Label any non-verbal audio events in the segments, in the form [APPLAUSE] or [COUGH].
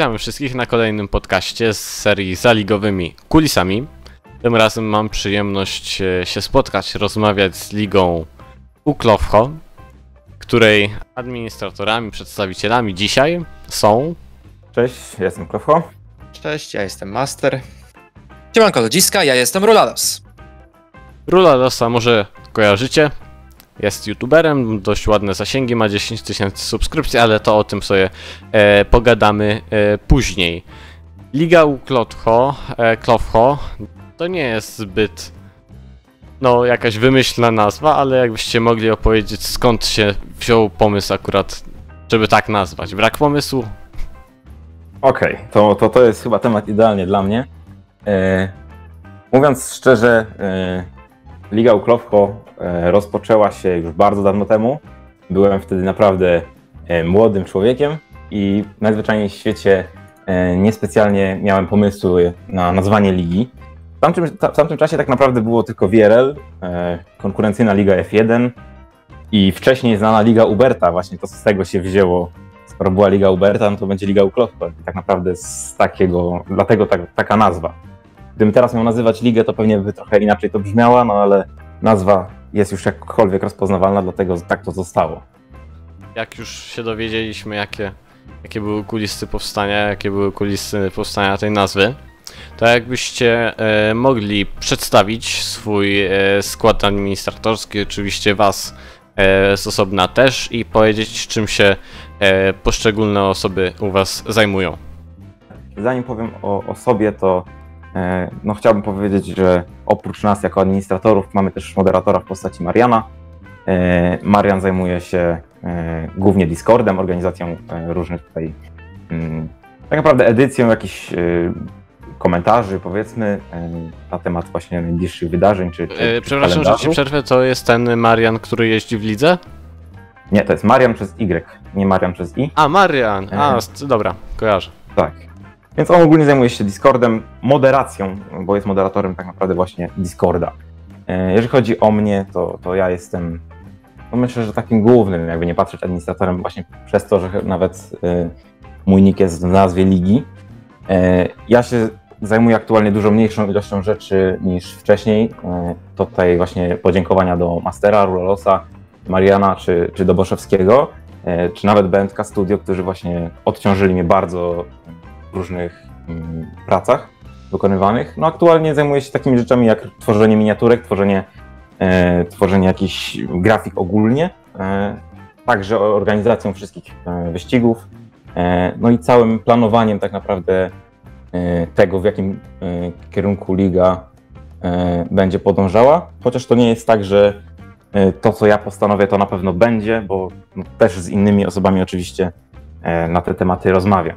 Witamy wszystkich na kolejnym podcaście z serii zaligowymi kulisami. Tym razem mam przyjemność e, się spotkać, rozmawiać z ligą Uklowho, której administratorami, przedstawicielami dzisiaj są... Cześć, ja jestem Klofho. Cześć, ja jestem Master. Siemanko ludziska, ja jestem Rulados. Ruladosa może kojarzycie, jest youtuberem, dość ładne zasięgi, ma 10 tysięcy subskrypcji, ale to o tym sobie e, pogadamy e, później. Liga Uklotho, e, Klofho, to nie jest zbyt no jakaś wymyślna nazwa, ale jakbyście mogli opowiedzieć skąd się wziął pomysł akurat, żeby tak nazwać. Brak pomysłu? Okej, to, to to jest chyba temat idealnie dla mnie. E, mówiąc szczerze, e, Liga Uklowko e, rozpoczęła się już bardzo dawno temu. Byłem wtedy naprawdę e, młodym człowiekiem i najzwyczajniej w świecie e, niespecjalnie miałem pomysłu na nazwanie ligi. W tamtym, ta, w tamtym czasie tak naprawdę było tylko e, konkurencyjna Liga F1 i wcześniej znana Liga Uberta. Właśnie to z tego się wzięło. Skoro była Liga Uberta, no to będzie Liga Uklowko. Tak naprawdę z takiego, dlatego tak, taka nazwa. Gdybym teraz miał nazywać ligę, to pewnie by trochę inaczej to brzmiała, no ale nazwa jest już jakkolwiek rozpoznawalna, dlatego tak to zostało. Jak już się dowiedzieliśmy, jakie, jakie były kulisy powstania, jakie były kulisy powstania tej nazwy, to jakbyście e, mogli przedstawić swój e, skład administratorski, oczywiście was e, z osobna też i powiedzieć, czym się e, poszczególne osoby u was zajmują. Zanim powiem o, o sobie, to no, chciałbym powiedzieć, że oprócz nas jako administratorów mamy też moderatora w postaci Mariana. E, Marian zajmuje się e, głównie Discordem, organizacją e, różnych tutaj, mm, tak naprawdę edycją jakichś e, komentarzy, powiedzmy, e, na temat właśnie najbliższych wydarzeń. Czy, czy, E, przepraszam, że ci kalendarzu. przerwę, to jest ten Marian, który jeździ w lidze? Nie, to jest Marian przez Y, nie Marian przez I. A, Marian! A, dobra, kojarzę. Tak. Więc on ogólnie zajmuje się Discordem, moderacją, bo jest moderatorem tak naprawdę właśnie Discorda. E, Jeżeli chodzi o mnie, to, to ja jestem, no myślę, że takim głównym, jakby nie patrzeć, administratorem właśnie przez to, że nawet e, mój nick jest w nazwie ligi. E, Ja się zajmuję aktualnie dużo mniejszą ilością rzeczy niż wcześniej. To tutaj właśnie podziękowania do Mastera, Rulalosa, Mariana czy, czy Doboszewskiego, czy nawet BNK Studio, którzy właśnie odciążyli mnie bardzo różnych mm, pracach wykonywanych. No aktualnie zajmuję się takimi rzeczami jak tworzenie miniaturek, tworzenie, e, tworzenie jakichś grafik ogólnie, e, także organizacją wszystkich e, wyścigów, e, no i całym planowaniem tak naprawdę e, tego, w jakim e, kierunku liga będzie podążała, chociaż to nie jest tak, że to, co ja postanowię, to na pewno będzie, bo no, też z innymi osobami oczywiście na te tematy rozmawiam.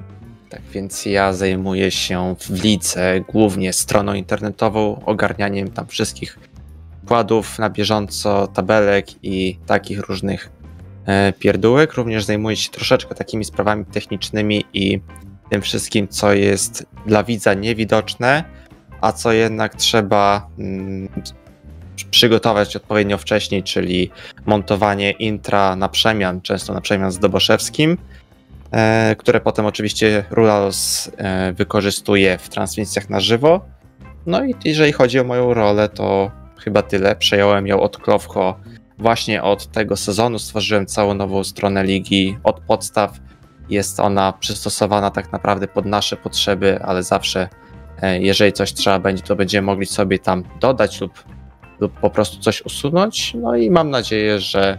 Tak więc ja zajmuję się w lidze głównie stroną internetową, ogarnianiem tam wszystkich wkładów na bieżąco, tabelek i takich różnych e, pierdółek. Również zajmuję się troszeczkę takimi sprawami technicznymi i tym wszystkim, co jest dla widza niewidoczne, a co jednak trzeba mm, przygotować odpowiednio wcześniej, czyli montowanie intra na przemian, często na przemian z Doboszewskim, które potem oczywiście Rulalos e, wykorzystuje w transmisjach na żywo. No i jeżeli chodzi o moją rolę, to chyba tyle. Przejąłem ją od Klowcho właśnie od tego sezonu. Stworzyłem całą nową stronę ligi od podstaw. Jest ona przystosowana tak naprawdę pod nasze potrzeby, ale zawsze, e, jeżeli coś trzeba będzie, to będziemy mogli sobie tam dodać lub, lub po prostu coś usunąć. No i mam nadzieję, że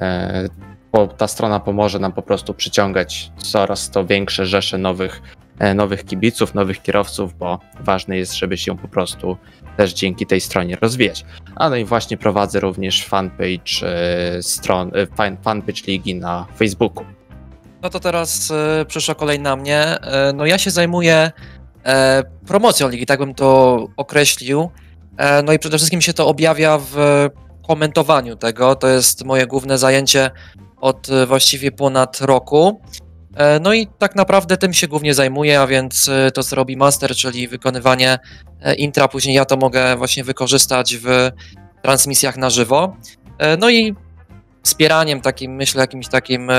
e, bo ta strona pomoże nam po prostu przyciągać coraz to większe rzesze nowych, e, nowych kibiców, nowych kierowców, bo ważne jest, żeby się po prostu też dzięki tej stronie rozwijać. A no i właśnie prowadzę również fanpage e, stron, e, fan, fanpage ligi na Facebooku. No to teraz e, przyszła kolej na mnie. E, no ja się zajmuję e, promocją ligi, tak bym to określił. No i przede wszystkim się to objawia w komentowaniu tego. To jest moje główne zajęcie od e, właściwie ponad roku. E, no i tak naprawdę tym się głównie zajmuję, a więc e, to co robi master, czyli wykonywanie intra, później ja to mogę właśnie wykorzystać w transmisjach na żywo. No i wspieraniem takim, myślę, jakimś takim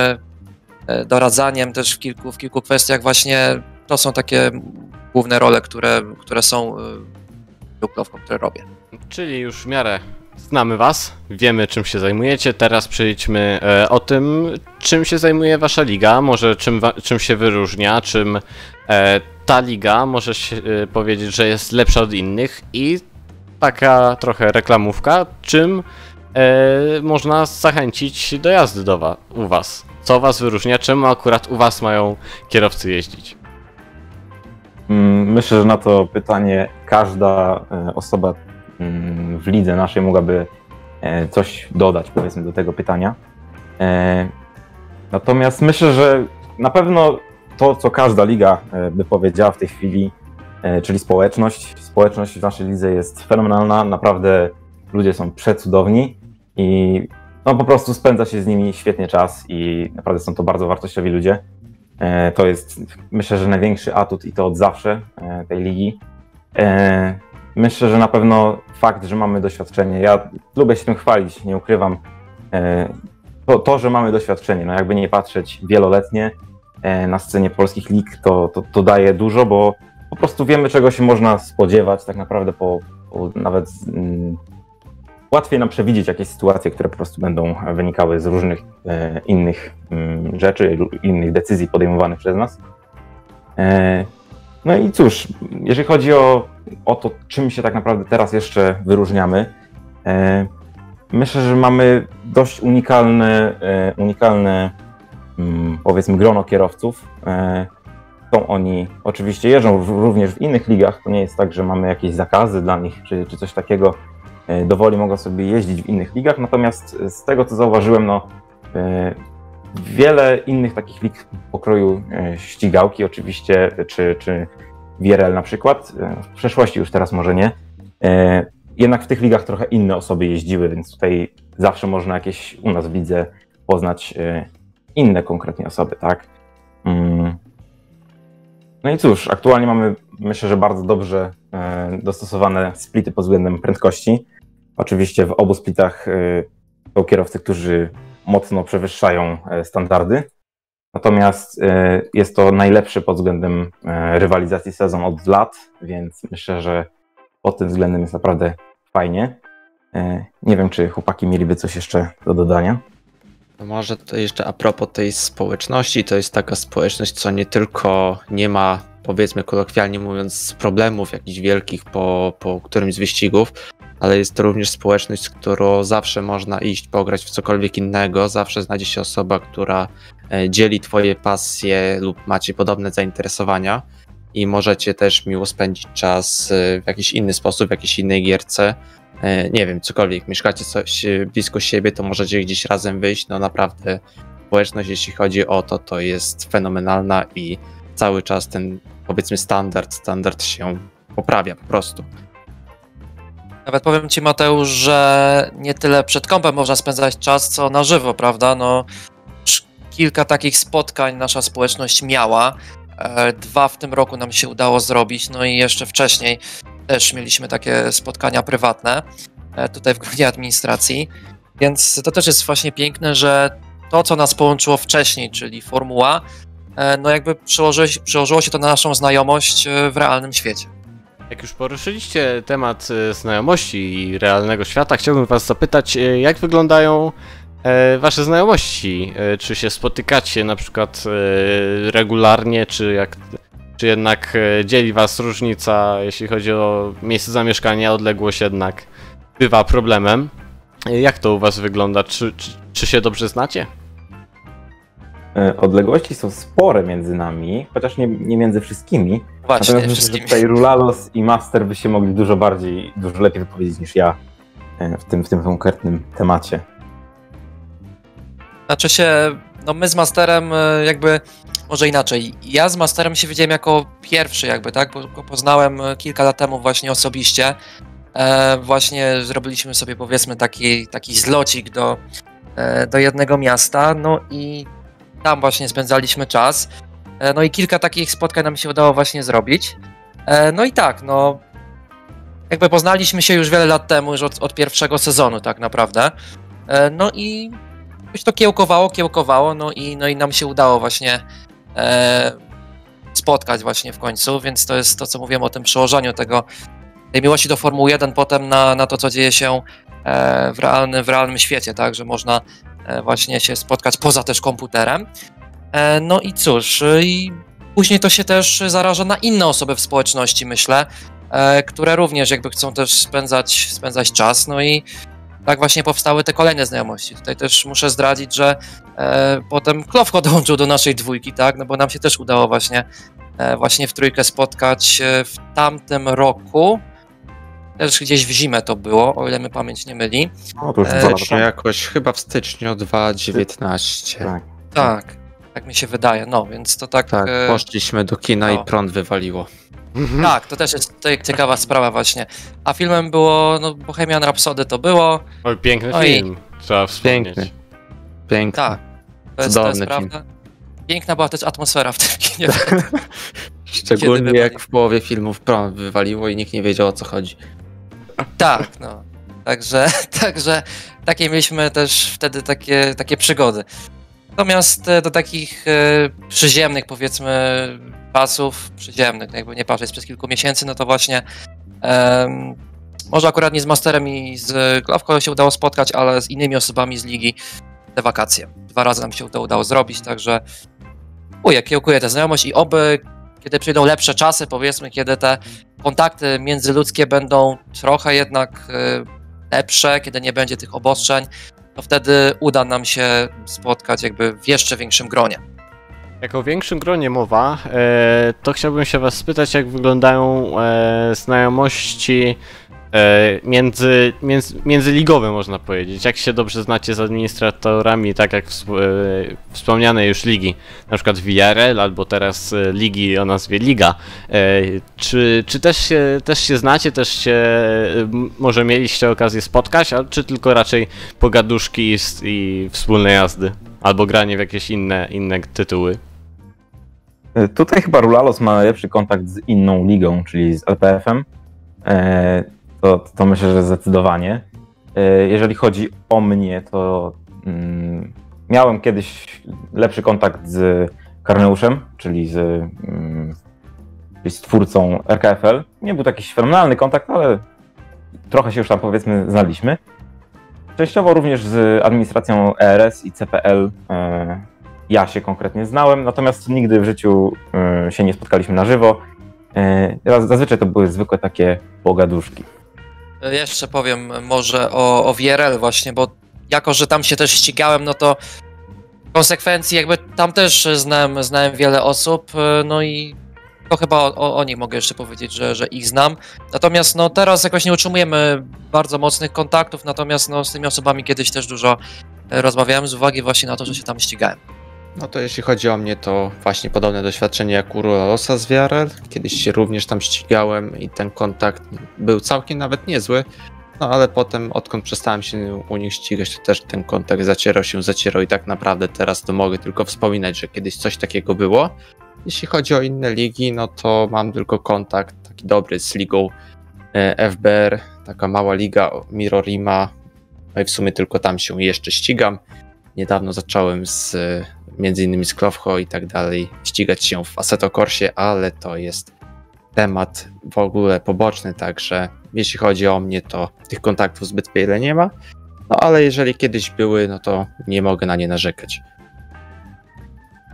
doradzaniem też w kilku, w kilku kwestiach właśnie to są takie główne role, które, które są duplowką, które robię. Czyli już w miarę znamy was, wiemy czym się zajmujecie, teraz przejdźmy e, o tym, czym się zajmuje wasza liga, może czym, czym się wyróżnia, czym e, ta liga może się e, powiedzieć, że jest lepsza od innych i taka trochę reklamówka, czym e, można zachęcić do jazdy do wa- u was. Co was wyróżnia, czemu akurat u was mają kierowcy jeździć? Mm, Myślę, że na to pytanie każda e, osoba w lidze naszej mogłaby e, coś dodać, powiedzmy, do tego pytania. E, Natomiast myślę, że na pewno to, co każda liga e, by powiedziała w tej chwili, czyli społeczność. Społeczność w naszej lidze jest fenomenalna, naprawdę ludzie są przecudowni i no, po prostu spędza się z nimi świetnie czas i naprawdę są to bardzo wartościowi ludzie. To jest, myślę, że największy atut i to od zawsze tej ligi. Myślę, że na pewno fakt, że mamy doświadczenie, ja lubię się tym chwalić, nie ukrywam. E, To, to że mamy doświadczenie, no jakby nie patrzeć wieloletnie e, na scenie polskich lig, to, to, to daje dużo, bo po prostu wiemy, czego się można spodziewać tak naprawdę po, po nawet mm, łatwiej nam przewidzieć jakieś sytuacje, które po prostu będą wynikały z różnych e, innych mm, rzeczy, innych decyzji podejmowanych przez nas. E, no i cóż, jeżeli chodzi o, o to, czym się tak naprawdę teraz jeszcze wyróżniamy, e, myślę, że mamy dość unikalne, e, unikalne mm, powiedzmy grono kierowców. E, są oni, oczywiście jeżdżą również w innych ligach, to nie jest tak, że mamy jakieś zakazy dla nich, czy, czy coś takiego, e, dowoli mogą sobie jeździć w innych ligach, natomiast z tego co zauważyłem, no e, wiele innych takich lig pokroju e, ścigałki oczywiście, czy, czy WRL na przykład, e, w przeszłości już teraz może nie, e, jednak w tych ligach trochę inne osoby jeździły, więc tutaj zawsze można jakieś u nas w lidze poznać e, inne konkretnie osoby, tak? Mm. No i cóż, aktualnie mamy myślę, że bardzo dobrze dostosowane splity pod względem prędkości. Oczywiście w obu splitach są kierowcy, którzy mocno przewyższają standardy. Natomiast e, jest to najlepszy pod względem e, rywalizacji sezon od lat, więc myślę, że pod tym względem jest naprawdę fajnie. E, Nie wiem, czy chłopaki mieliby coś jeszcze do dodania. No może to jeszcze a propos tej społeczności, to jest taka społeczność, co nie tylko nie ma, powiedzmy kolokwialnie mówiąc, problemów jakichś wielkich po, po którymś z wyścigów, ale jest to również społeczność, z którą zawsze można iść, pograć w cokolwiek innego, zawsze znajdzie się osoba, która e, dzieli twoje pasje lub macie podobne zainteresowania. I możecie też miło spędzić czas e, w jakiś inny sposób, w jakiejś innej gierce, e, nie wiem, cokolwiek, mieszkacie coś blisko siebie, to możecie gdzieś razem wyjść, no naprawdę społeczność, jeśli chodzi o to, to jest fenomenalna i cały czas ten, powiedzmy, standard, standard się poprawia po prostu. Nawet powiem ci, Mateusz, że nie tyle przed kąpem można spędzać czas, co na żywo, prawda? No, kilka takich spotkań nasza społeczność miała. E, Dwa w tym roku nam się udało zrobić, no i jeszcze wcześniej też mieliśmy takie spotkania prywatne e, tutaj w gronie administracji. Więc to też jest właśnie piękne, że to, co nas połączyło wcześniej, czyli formuła, e, no jakby przełożyło się, przełożyło się to na naszą znajomość w realnym świecie. Jak już poruszyliście temat e, znajomości i realnego świata, chciałbym was zapytać, e, jak wyglądają e, wasze znajomości? Czy się spotykacie na przykład regularnie, czy jak czy jednak dzieli was różnica, jeśli chodzi o miejsce zamieszkania, odległość jednak bywa problemem? Jak to u was wygląda? Czy, czy, czy się dobrze znacie? E, Odległości są spore między nami, chociaż nie, nie między wszystkimi. Właśnie, Natomiast myślę, że tutaj Rulalos i Master by się mogli dużo bardziej, dużo lepiej wypowiedzieć niż ja e, w tym, w tym konkretnym temacie. Znaczy się, no my z Masterem e, jakby, może inaczej, ja z Masterem się widziałem jako pierwszy jakby, tak, bo go poznałem kilka lat temu właśnie osobiście. E, właśnie zrobiliśmy sobie powiedzmy taki, taki zlocik do, do jednego miasta, no i tam właśnie spędzaliśmy czas. E, no i kilka takich spotkań nam się udało właśnie zrobić. E, no i tak, no jakby poznaliśmy się już wiele lat temu, już od, od pierwszego sezonu tak naprawdę. E, no i jakoś to kiełkowało, kiełkowało, no i, no i nam się udało właśnie spotkać właśnie w końcu, więc to jest to, co mówiłem o tym przełożeniu tego, tej miłości do Formuły 1 potem na, na to, co dzieje się w, realny, w realnym świecie, tak, że można właśnie się spotkać poza też komputerem. E, no i cóż, i później to się też zaraża na inne osoby w społeczności, myślę, e, które również jakby chcą też spędzać, spędzać czas, no i tak właśnie powstały te kolejne znajomości. Tutaj też muszę zdradzić, że e, potem Klowko dołączył do naszej dwójki, tak, no bo nam się też udało właśnie, e, właśnie w trójkę spotkać e, w tamtym roku. Też gdzieś w zimę to było, o ile mnie pamięć nie myli. No to już E, temu. jakoś, chyba w styczniu 2019. Tak. Tak, tak mi się wydaje, no więc to tak... Tak, e, poszliśmy do kina no. i prąd wywaliło. tak, to też jest ciekawa sprawa właśnie. A filmem było, no Bohemian Rhapsody to było, Oj, piękny Oj. film. Trzeba wspomnieć. Piękny. Piękny. tak, to jest, to jest Cudowny film. prawda. Piękna była też atmosfera w tym kinie. [LAUGHS] Szczególnie jak w połowie filmów prąd wywaliło i nikt nie wiedział o co chodzi. Tak, no. Także, [LAUGHS] także takie mieliśmy też wtedy takie, takie przygody. Natomiast e, do takich e, przyziemnych, powiedzmy, pasów, przyziemnych, jakby nie patrzeć przez kilku miesięcy, no to właśnie może akurat nie z Masterem i z Glawką się udało spotkać, ale z innymi osobami z ligi te wakacje. Dwa razy nam się to udało zrobić, także kiełkuję, kiełkuję tę znajomość i oby, kiedy przyjdą lepsze czasy, powiedzmy, kiedy te kontakty międzyludzkie będą trochę jednak e, lepsze, kiedy nie będzie tych obostrzeń, to wtedy uda nam się spotkać jakby w jeszcze większym gronie. Jak o większym gronie mowa, e, to chciałbym się was spytać, jak wyglądają e, znajomości między, między, międzyligowe, można powiedzieć. Jak się dobrze znacie z administratorami, tak jak wsp- e, wspomniane już ligi, na przykład VRL albo teraz e, ligi o nazwie Liga. E, czy czy też, się, też się znacie, też się e, może mieliście okazję spotkać, a czy tylko raczej pogaduszki i, i wspólne jazdy? Albo granie w jakieś inne, inne tytuły. E, Tutaj chyba Rulalos ma lepszy kontakt z inną ligą, czyli z LPF-em. To, to myślę, że zdecydowanie. E, Jeżeli chodzi o mnie, to mm, miałem kiedyś lepszy kontakt z Karneuszem, czyli z, mm, z twórcą RKFL. Nie był taki fenomenalny kontakt, ale trochę się już tam powiedzmy znaliśmy. Częściowo również z administracją ERS i CPL e, ja się konkretnie znałem, natomiast nigdy w życiu e, się nie spotkaliśmy na żywo. Zazwyczaj to były zwykłe takie pogaduszki. E, Jeszcze powiem może o, o VRL właśnie, bo jako, że tam się też ścigałem, no to konsekwencji jakby tam też znałem, znałem wiele osób, e, no i to chyba o, o, o nich mogę jeszcze powiedzieć, że, że ich znam. Natomiast no teraz jakoś nie utrzymujemy bardzo mocnych kontaktów, natomiast no z tymi osobami kiedyś też dużo e, rozmawiałem z uwagi właśnie na to, że się tam ścigałem. No to jeśli chodzi o mnie, to właśnie podobne doświadczenie jak u Rolosa z VRL. Kiedyś się również tam ścigałem i ten kontakt był całkiem nawet niezły. No ale potem, odkąd przestałem się u nich ścigać, to też ten kontakt zacierał się, zacierał i tak naprawdę teraz to mogę tylko wspominać, że kiedyś coś takiego było. Jeśli chodzi o inne ligi, no to mam tylko kontakt taki dobry z ligą e, FBR, taka mała liga Mirorima. No i w sumie tylko tam się jeszcze ścigam. Niedawno zacząłem z e, między innymi z Klowcho i tak dalej ścigać się w Assetto Corsie, ale to jest temat w ogóle poboczny, także jeśli chodzi o mnie, to tych kontaktów zbyt wiele nie ma. No ale jeżeli kiedyś były, no to nie mogę na nie narzekać.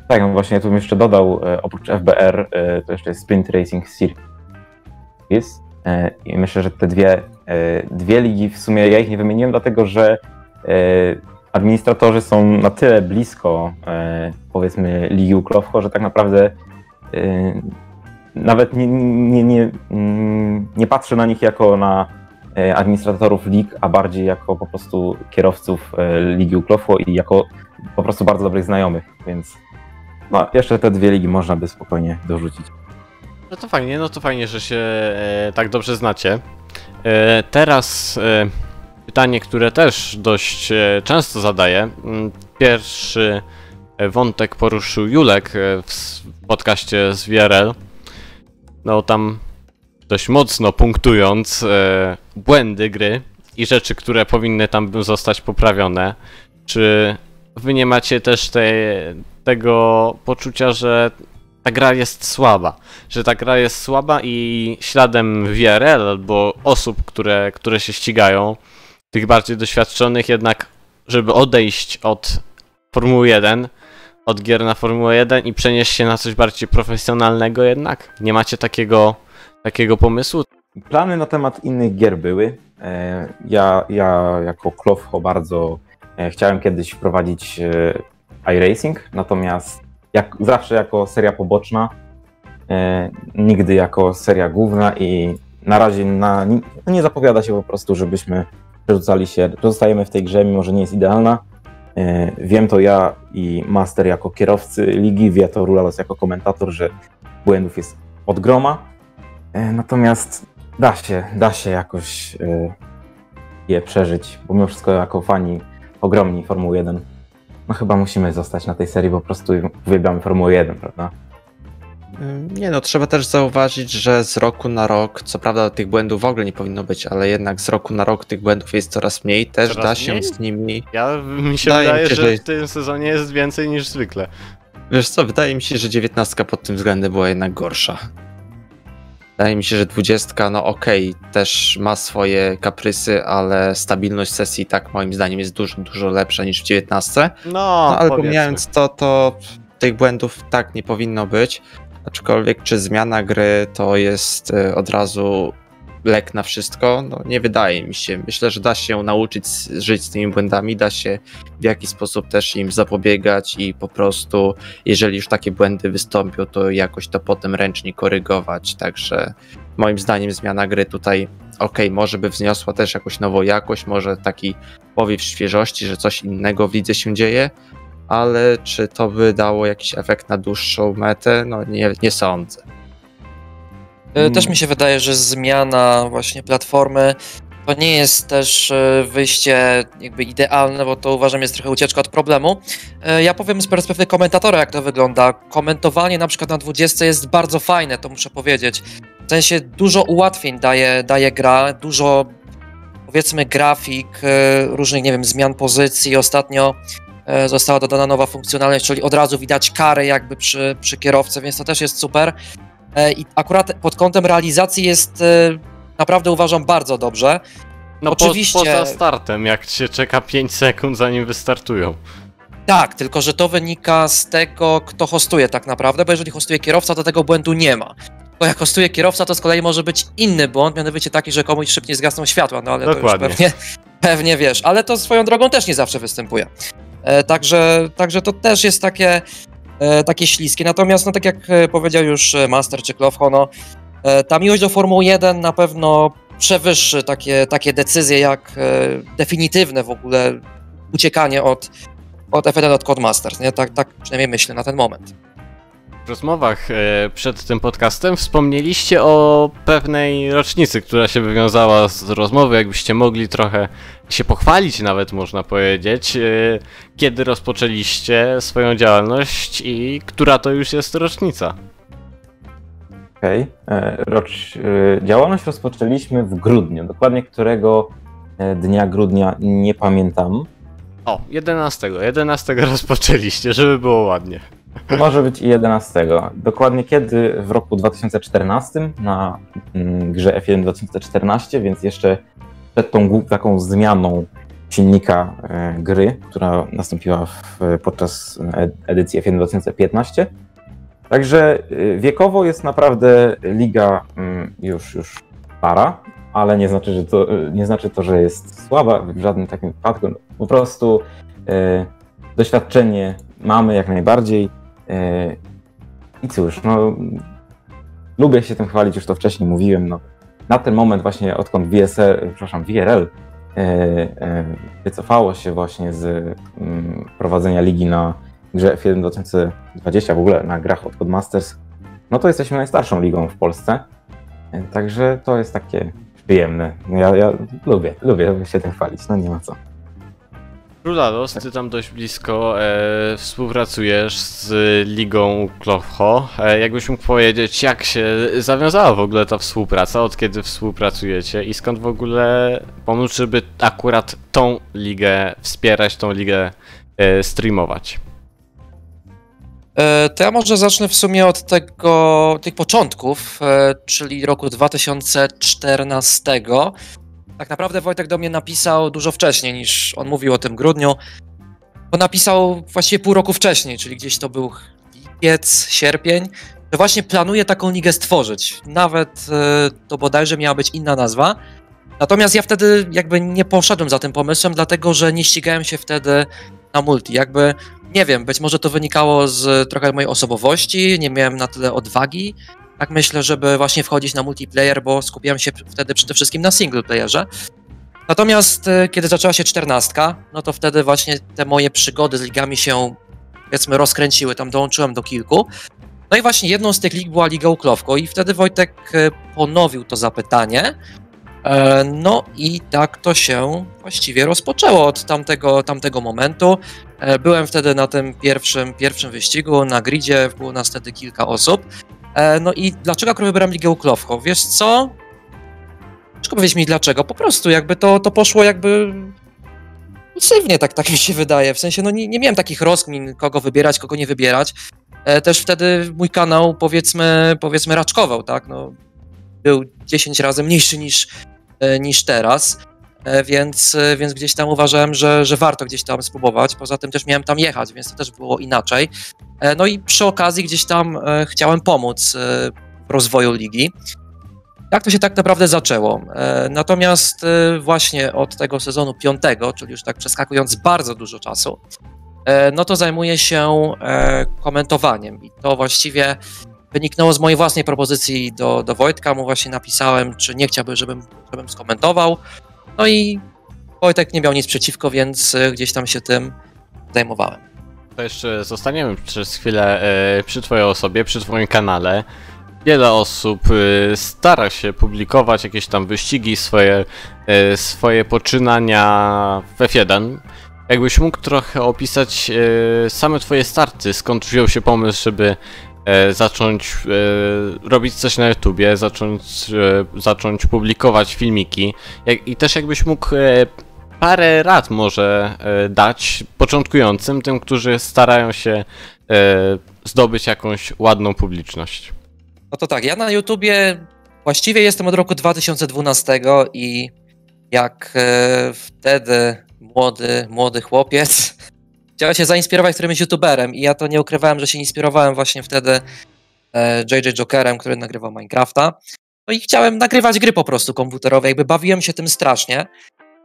Tak, no właśnie, tu bym jeszcze dodał, e, oprócz FBR, e, to jeszcze jest Sprint Racing Series. E, I myślę, że te dwie, dwie ligi, w sumie ja ich nie wymieniłem, dlatego że administratorzy są na tyle blisko, e, powiedzmy, ligi Uklowko, że tak naprawdę e, nawet nie, nie, nie, mm, nie patrzę na nich jako na e, administratorów lig, a bardziej jako po prostu kierowców ligi Uklowko i jako po prostu bardzo dobrych znajomych, więc no, jeszcze te dwie ligi można by spokojnie dorzucić. No to fajnie, no to fajnie, że się tak dobrze znacie. Teraz pytanie, które też dość e, często zadaję. Mm, Pierwszy e, wątek poruszył Julek e, w podcaście z VRL. No tam dość mocno punktując błędy gry i rzeczy, które powinny tam zostać poprawione. Czy wy nie macie też te, tego poczucia, że ta gra jest słaba. Że ta gra jest słaba i śladem VRL albo osób, które, które się ścigają, tych bardziej doświadczonych, jednak, żeby odejść od Formuły 1, od gier na Formułę 1 i przenieść się na coś bardziej profesjonalnego jednak? Nie macie takiego, takiego pomysłu? Plany na temat innych gier były. E, Ja, ja jako Klowho bardzo e, chciałem kiedyś wprowadzić e, iRacing, natomiast jak, zawsze jako seria poboczna, nigdy jako seria główna i na razie na, nie zapowiada się po prostu, żebyśmy przerzucali się, pozostajemy w tej grze, mimo że nie jest idealna. E, Wiem to ja i Master jako kierowcy ligi, wie to Rulalos jako komentator, że błędów jest od groma. E, Natomiast da się, da się jakoś e, je przeżyć, bo mimo wszystko jako fani ogromni Formuły 1, no chyba musimy zostać na tej serii, bo po prostu uwielbiamy Formułę 1, prawda? Nie no, trzeba też zauważyć, że z roku na rok, co prawda tych błędów w ogóle nie powinno być, ale jednak z roku na rok tych błędów jest coraz mniej, też Coraz da się mniej? z nimi... Ja mi się Wydaje wydaje, się, że że- w tym sezonie jest więcej niż zwykle. Wiesz co, wydaje mi się, że dziewiętnastka pod tym względem była jednak gorsza. Wydaje mi się, że dwudziestka, no okej, też ma swoje kaprysy, ale stabilność sesji tak moim zdaniem jest dużo, dużo lepsza niż w dziewiętnastce. No, No, ale powiedzmy. pomijając to, to tych błędów tak nie powinno być. Aczkolwiek, czy zmiana gry to jest e, od razu lek na wszystko? No nie wydaje mi się. Myślę, że da się nauczyć żyć z tymi błędami, da się w jakiś sposób też im zapobiegać i po prostu, jeżeli już takie błędy wystąpią, to jakoś to potem ręcznie korygować. Także moim zdaniem zmiana gry tutaj, okej, może by wzniosła też jakąś nową jakość, może taki powiew świeżości, że coś innego w lidze się dzieje, ale czy to by dało jakiś efekt na dłuższą metę? No nie, nie sądzę. E, Też mi się wydaje, że zmiana właśnie platformy to nie jest też e, wyjście jakby idealne, bo to uważam jest trochę ucieczka od problemu. E, Ja powiem z perspektywy komentatora, jak to wygląda. Komentowanie na przykład na 20 jest bardzo fajne, to muszę powiedzieć. W sensie dużo ułatwień daje, daje gra, dużo powiedzmy grafik, różnych, nie wiem, zmian pozycji. Ostatnio została dodana nowa funkcjonalność, czyli od razu widać kary jakby przy, przy kierowcy, więc to też jest super. E, I akurat pod kątem realizacji jest e, naprawdę uważam bardzo dobrze. No Oczywiście- Po, poza startem, jak się czeka 5 sekund zanim wystartują. Tak, tylko że to wynika z tego, kto hostuje tak naprawdę, bo jeżeli hostuje kierowca, to tego błędu nie ma. Bo jak hostuje kierowca, to z kolei może być inny błąd, mianowicie taki, że komuś szybciej zgasną światła, no ale Dokładnie. to już pewnie, [LAUGHS] pewnie wiesz. Ale to swoją drogą też nie zawsze występuje. E, także, także to też jest takie, e, takie śliskie. Natomiast, no tak jak e, powiedział już Master czy no, ta miłość do Formuły 1 na pewno przewyższy takie, takie decyzje jak definitywne w ogóle uciekanie od, od F1 od Codemasters, nie? Tak, tak przynajmniej myślę na ten moment. W rozmowach e, przed tym podcastem wspomnieliście o pewnej rocznicy, która się wywiązała z rozmowy. Jakbyście mogli trochę się pochwalić, nawet można powiedzieć, e, kiedy rozpoczęliście swoją działalność i która to już jest rocznica. Okej. E, Rocz, e, działalność rozpoczęliśmy w grudniu. Dokładnie którego dnia grudnia nie pamiętam. O, 11. 11 rozpoczęliście, żeby było ładnie. Może być i 11. Dokładnie kiedy w roku 2014 na mm, grze F1 2014, więc jeszcze przed tą taką zmianą silnika e, gry, która nastąpiła w, podczas e- edycji F1 2015. Także e, wiekowo jest naprawdę liga mm, już, już stara, ale nie znaczy, że to, e, nie znaczy to, że jest słaba w żadnym takim wypadku. Po prostu e, doświadczenie mamy jak najbardziej. E, I cóż, no, lubię się tym chwalić, już to wcześniej mówiłem. No, na ten moment właśnie odkąd VSL, przepraszam, VRL e, e, wycofało się właśnie z mm, prowadzenia ligi na grze F1 2020, w ogóle na grach od Codemasters, no to jesteśmy najstarszą ligą w Polsce. E, Także to jest takie przyjemne. No Ja, ja lubię, lubię się tym chwalić, no nie ma co. Rulalos, ty tam dość blisko e, współpracujesz z ligą Klowho. E, jakbyś mógł powiedzieć, jak się zawiązała w ogóle ta współpraca, od kiedy współpracujecie i skąd w ogóle pomysł, żeby akurat tą ligę wspierać, tą ligę e, streamować? E, To ja może zacznę w sumie od tego, tych początków, e, czyli roku 2014. Tak naprawdę Wojtek do mnie napisał dużo wcześniej niż on mówił o tym grudniu, bo napisał właściwie pół roku wcześniej, czyli gdzieś to był lipiec, sierpień, że właśnie planuje taką ligę stworzyć. Nawet e, to bodajże miała być inna nazwa. Natomiast ja wtedy jakby nie poszedłem za tym pomysłem, dlatego że nie ścigałem się wtedy na multi. Jakby nie wiem, być może to wynikało z trochę mojej osobowości, nie miałem na tyle odwagi. Tak myślę, żeby właśnie wchodzić na multiplayer, bo skupiałem się wtedy przede wszystkim na single playerze. Natomiast e, kiedy zaczęła się czternastka, no to wtedy właśnie te moje przygody z ligami się powiedzmy rozkręciły, tam dołączyłem do kilku. No i właśnie jedną z tych lig była Liga Uklowko i wtedy Wojtek e, ponowił to zapytanie. E, No i tak to się właściwie rozpoczęło od tamtego, tamtego momentu. Byłem wtedy na tym pierwszym, pierwszym wyścigu, na gridzie, było nas wtedy kilka osób. E, No i dlaczego akurat wybrałem Ligę Uklowko? Wiesz co? Ciężko powiedzieć mi dlaczego. Po prostu jakby to, to poszło jakby impulsywnie, tak, tak mi się wydaje. W sensie, no nie, nie miałem takich rozkmin, kogo wybierać, kogo nie wybierać. E, Też wtedy mój kanał, powiedzmy, powiedzmy raczkował, tak? No, był 10 razy mniejszy niż, e, niż teraz. Więc, więc gdzieś tam uważałem, że, że warto gdzieś tam spróbować. Poza tym też miałem tam jechać, więc to też było inaczej. E, No i przy okazji gdzieś tam e, chciałem pomóc e, rozwoju ligi. Tak to się tak naprawdę zaczęło. Natomiast właśnie od tego sezonu piątego, czyli już tak przeskakując bardzo dużo czasu, no to zajmuję się komentowaniem. I to właściwie wyniknęło z mojej własnej propozycji do, do Wojtka. Mu właśnie napisałem, czy nie chciałby, żebym, żebym skomentował. No i Wojtek nie miał nic przeciwko, więc gdzieś tam się tym zajmowałem. To jeszcze zostaniemy przez chwilę e, przy Twojej osobie, przy Twoim kanale. Wiele osób e, stara się publikować jakieś tam wyścigi, swoje, e, swoje poczynania w F1. Jakbyś mógł trochę opisać same Twoje starty, skąd wziął się pomysł, żeby zacząć robić coś na YouTubie, zacząć, zacząć publikować filmiki. I też jakbyś mógł parę rad może e, dać początkującym, tym, którzy starają się e, zdobyć jakąś ładną publiczność. No to tak, ja na YouTubie właściwie jestem od roku 2012 i jak e, wtedy młody, młody chłopiec [LAUGHS] chciałem się zainspirować którymś YouTuberem i ja to nie ukrywałem, że się inspirowałem właśnie wtedy JJ Jokerem, który nagrywał Minecrafta. No i chciałem nagrywać gry po prostu komputerowe, jakby bawiłem się tym strasznie.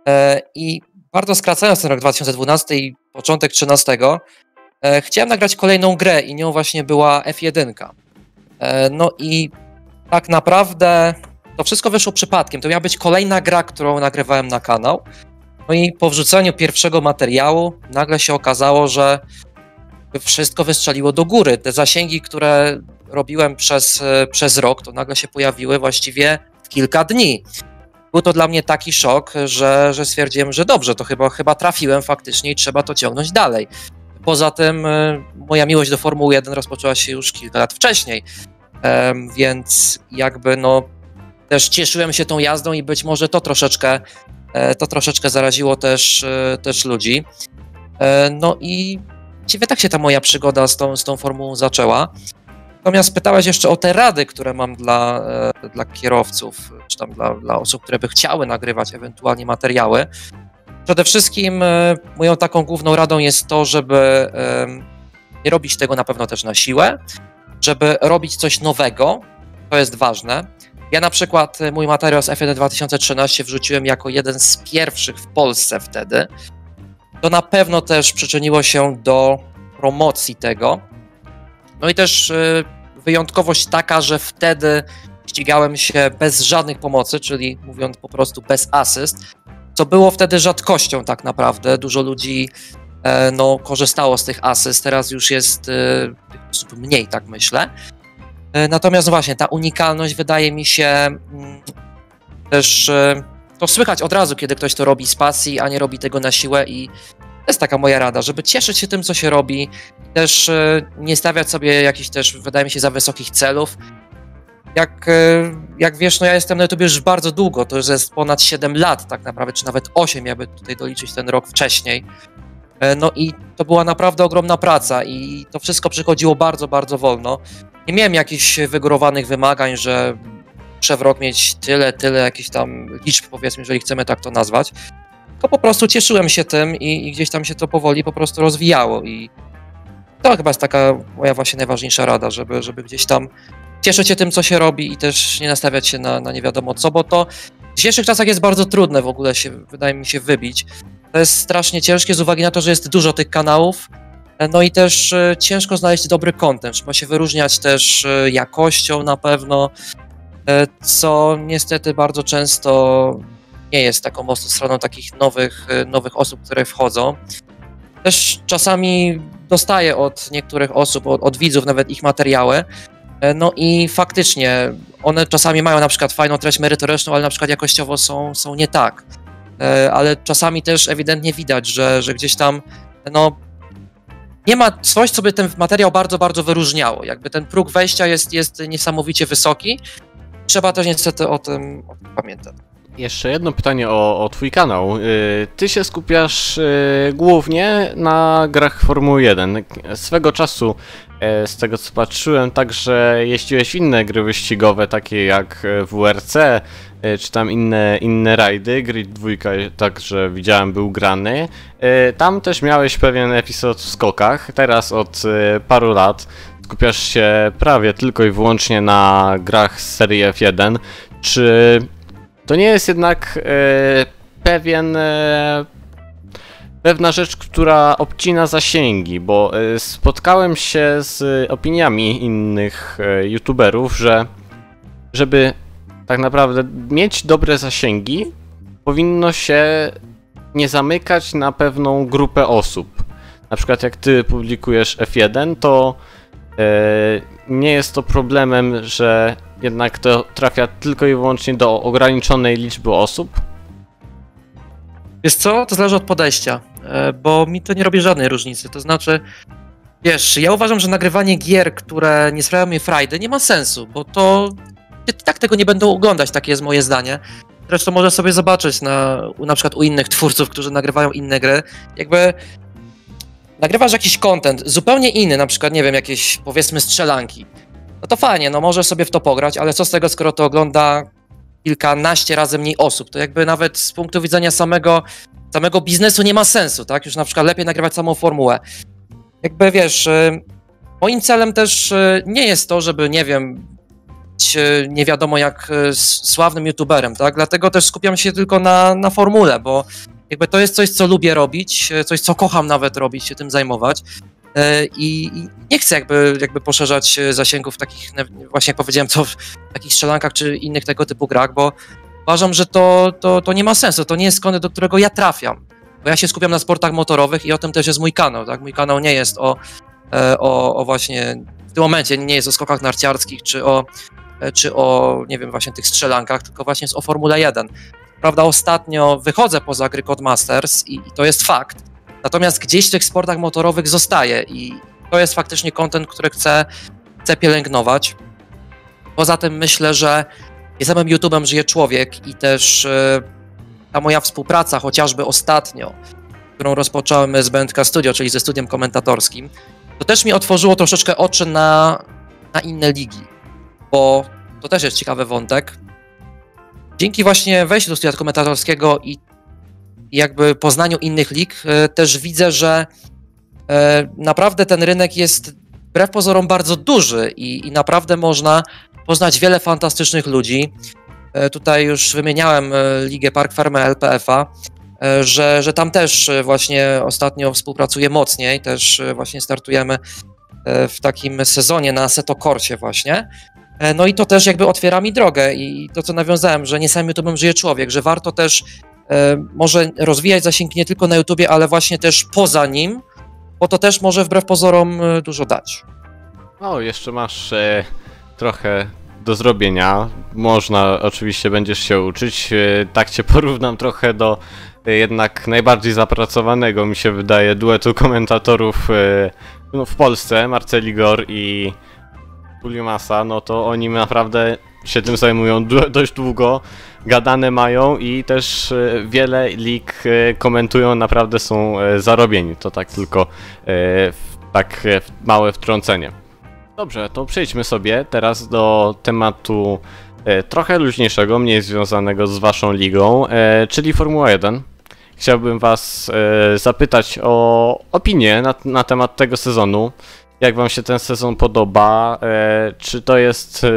E, I bardzo skracając ten rok 2012 i początek 13, e, chciałem nagrać kolejną grę i nią właśnie była F1. E, No i tak naprawdę to wszystko wyszło przypadkiem. To miała być kolejna gra, którą nagrywałem na kanał. No i po wrzuceniu pierwszego materiału nagle się okazało, że wszystko wystrzeliło do góry. Te zasięgi, które robiłem przez, przez rok, to nagle się pojawiły właściwie w kilka dni. Był to dla mnie taki szok, że, że stwierdziłem, że dobrze, to chyba, chyba trafiłem faktycznie i trzeba to ciągnąć dalej. Poza tym e, moja miłość do Formuły 1 rozpoczęła się już kilka lat wcześniej, więc jakby no też cieszyłem się tą jazdą i być może to troszeczkę, e, to troszeczkę zaraziło też, e, też ludzi. E, No i właściwie tak się ta moja przygoda z tą, z tą formułą zaczęła. Natomiast pytałeś jeszcze o te rady, które mam dla, e, dla kierowców, czy tam dla, dla osób, które by chciały nagrywać ewentualnie materiały. Przede wszystkim e, moją taką główną radą jest to, żeby nie robić tego na pewno też na siłę, żeby robić coś nowego, to jest ważne. Ja na przykład e, mój materiał z F1 2013 wrzuciłem jako jeden z pierwszych w Polsce wtedy. To na pewno też przyczyniło się do promocji tego. No i też wyjątkowość taka, że wtedy ścigałem się bez żadnych pomocy, czyli mówiąc po prostu bez asyst, co było wtedy rzadkością tak naprawdę. Dużo ludzi e, no, korzystało z tych asyst, teraz już jest e, mniej, tak myślę. E, Natomiast właśnie ta unikalność wydaje mi się mm, też to słychać od razu, kiedy ktoś to robi z pasji, a nie robi tego na siłę i to jest taka moja rada, żeby cieszyć się tym, co się robi, też e, nie stawiać sobie jakichś też, wydaje mi się, za wysokich celów. Jak, e, jak wiesz, no ja jestem na YouTube już bardzo długo, to już jest ponad 7 lat tak naprawdę, czy nawet 8, jakby tutaj doliczyć ten rok wcześniej. E, No i to była naprawdę ogromna praca i to wszystko przychodziło bardzo, bardzo wolno. Nie miałem jakichś wygórowanych wymagań, że muszę w rok mieć tyle, tyle jakichś tam liczb, powiedzmy, jeżeli chcemy tak to nazwać. To po prostu cieszyłem się tym i, i gdzieś tam się to powoli po prostu rozwijało i to chyba jest taka moja właśnie najważniejsza rada, żeby, żeby gdzieś tam cieszyć się tym, co się robi i też nie nastawiać się na, na nie wiadomo co, bo to w dzisiejszych czasach jest bardzo trudne w ogóle się, wydaje mi się, wybić. To jest strasznie ciężkie z uwagi na to, że jest dużo tych kanałów, no i też e, ciężko znaleźć dobry content. Trzeba się wyróżniać też e, jakością na pewno, e, co niestety bardzo często nie jest taką mocną stroną takich nowych, e, nowych osób, które wchodzą. Też czasami dostaję od niektórych osób, od, od widzów nawet ich materiały, E, No i faktycznie one czasami mają na przykład fajną treść merytoryczną, ale na przykład jakościowo są, są nie tak. E, Ale czasami też ewidentnie widać, że, że gdzieś tam no, nie ma coś, co by ten materiał bardzo, bardzo wyróżniało. Jakby ten próg wejścia jest, jest niesamowicie wysoki. Trzeba też niestety o tym, o tym pamiętać. Jeszcze jedno pytanie o, o twój kanał. Y, Ty się skupiasz y, głównie na grach Formuły 1. Swego czasu, e, z tego co patrzyłem, także jeździłeś inne gry wyścigowe, takie jak e, WRC, e, czy tam inne, inne rajdy. Grid 2 także widziałem był grany. Tam też miałeś pewien epizod w skokach. Teraz od paru lat skupiasz się prawie tylko i wyłącznie na grach z serii F1. Czy to nie jest jednak e, pewien. E, pewna rzecz, która obcina zasięgi, bo e, spotkałem się z opiniami innych youtuberów, że żeby tak naprawdę mieć dobre zasięgi, powinno się nie zamykać na pewną grupę osób. Na przykład jak ty publikujesz F1, to nie jest to problemem, że jednak to trafia tylko i wyłącznie do ograniczonej liczby osób. Wiesz co? To zależy od podejścia, e, bo mi to nie robi żadnej różnicy. To znaczy, wiesz, ja uważam, że nagrywanie gier, które nie sprawiają mi frajdy, nie ma sensu, bo to tak tego nie będą oglądać, takie jest moje zdanie. Zresztą można sobie zobaczyć na, na przykład u innych twórców, którzy nagrywają inne gry. Jakby nagrywasz jakiś content zupełnie inny, na przykład, nie wiem, jakieś powiedzmy strzelanki. No to fajnie, no możesz sobie w to pograć, ale co z tego, skoro to ogląda kilkanaście razy mniej osób, to jakby nawet z punktu widzenia samego, samego biznesu nie ma sensu, tak? Już na przykład lepiej nagrywać samą formułę. Jakby wiesz, y, moim celem też y, nie jest to, żeby, nie wiem, być y, nie wiadomo jak sławnym youtuberem, tak? Dlatego też skupiam się tylko na, na formule, bo jakby to jest coś, co lubię robić, coś, co kocham nawet robić, się tym zajmować. Y, I nie chcę jakby, jakby poszerzać y, zasięgów takich, właśnie jak powiedziałem, to w takich strzelankach czy innych tego typu grach, bo uważam, że to, to, to nie ma sensu, to nie jest kontent, do którego ja trafiam. Bo ja się skupiam na sportach motorowych i o tym też jest mój kanał, tak? Mój kanał nie jest o, e, o, o właśnie, w tym momencie nie jest o skokach narciarskich, czy o, e, czy o, nie wiem, właśnie tych strzelankach, tylko właśnie jest o Formule 1. Prawda, ostatnio wychodzę poza gry Codemasters i, i to jest fakt. Natomiast gdzieś w tych sportach motorowych zostaje i to jest faktycznie content, który chcę, chcę pielęgnować. Poza tym myślę, że nie samym YouTube'em żyje człowiek i też e, ta moja współpraca, chociażby ostatnio, którą rozpocząłem z BNK Studio, czyli ze studiem komentatorskim, to też mi otworzyło troszeczkę oczy na, na inne ligi, bo to też jest ciekawy wątek. Dzięki właśnie wejściu do studia komentatorskiego i jakby poznaniu innych lig, e, też widzę, że e, naprawdę ten rynek jest wbrew pozorom bardzo duży i, i naprawdę można poznać wiele fantastycznych ludzi. E, Tutaj już wymieniałem Ligę Park Ferme LPF-a, że, że tam też właśnie ostatnio współpracuję mocniej, też właśnie startujemy w takim sezonie na Seto Korcie właśnie. No i to też jakby otwiera mi drogę i to, co nawiązałem, że nie samym YouTube'em żyje człowiek, że warto też może rozwijać zasięgi nie tylko na YouTubie, ale właśnie też poza nim, bo to też może wbrew pozorom e, dużo dać. O, jeszcze masz e, trochę do zrobienia. Można, oczywiście będziesz się uczyć. E, tak cię [LAUGHS] porównam trochę do e, jednak najbardziej zapracowanego, mi się wydaje, duetu komentatorów e, no, w Polsce, Marceli Gor i Puli Massa, no to oni naprawdę się tym zajmują dość długo, gadane mają i też e, wiele lig e, komentują, naprawdę są e, zarobieni. To tak tylko tak małe wtrącenie. Dobrze, to przejdźmy sobie teraz do tematu trochę luźniejszego, mniej związanego z waszą ligą, czyli Formuła 1. Chciałbym was zapytać o opinię na, na temat tego sezonu. Jak wam się ten sezon podoba? E, czy to jest e,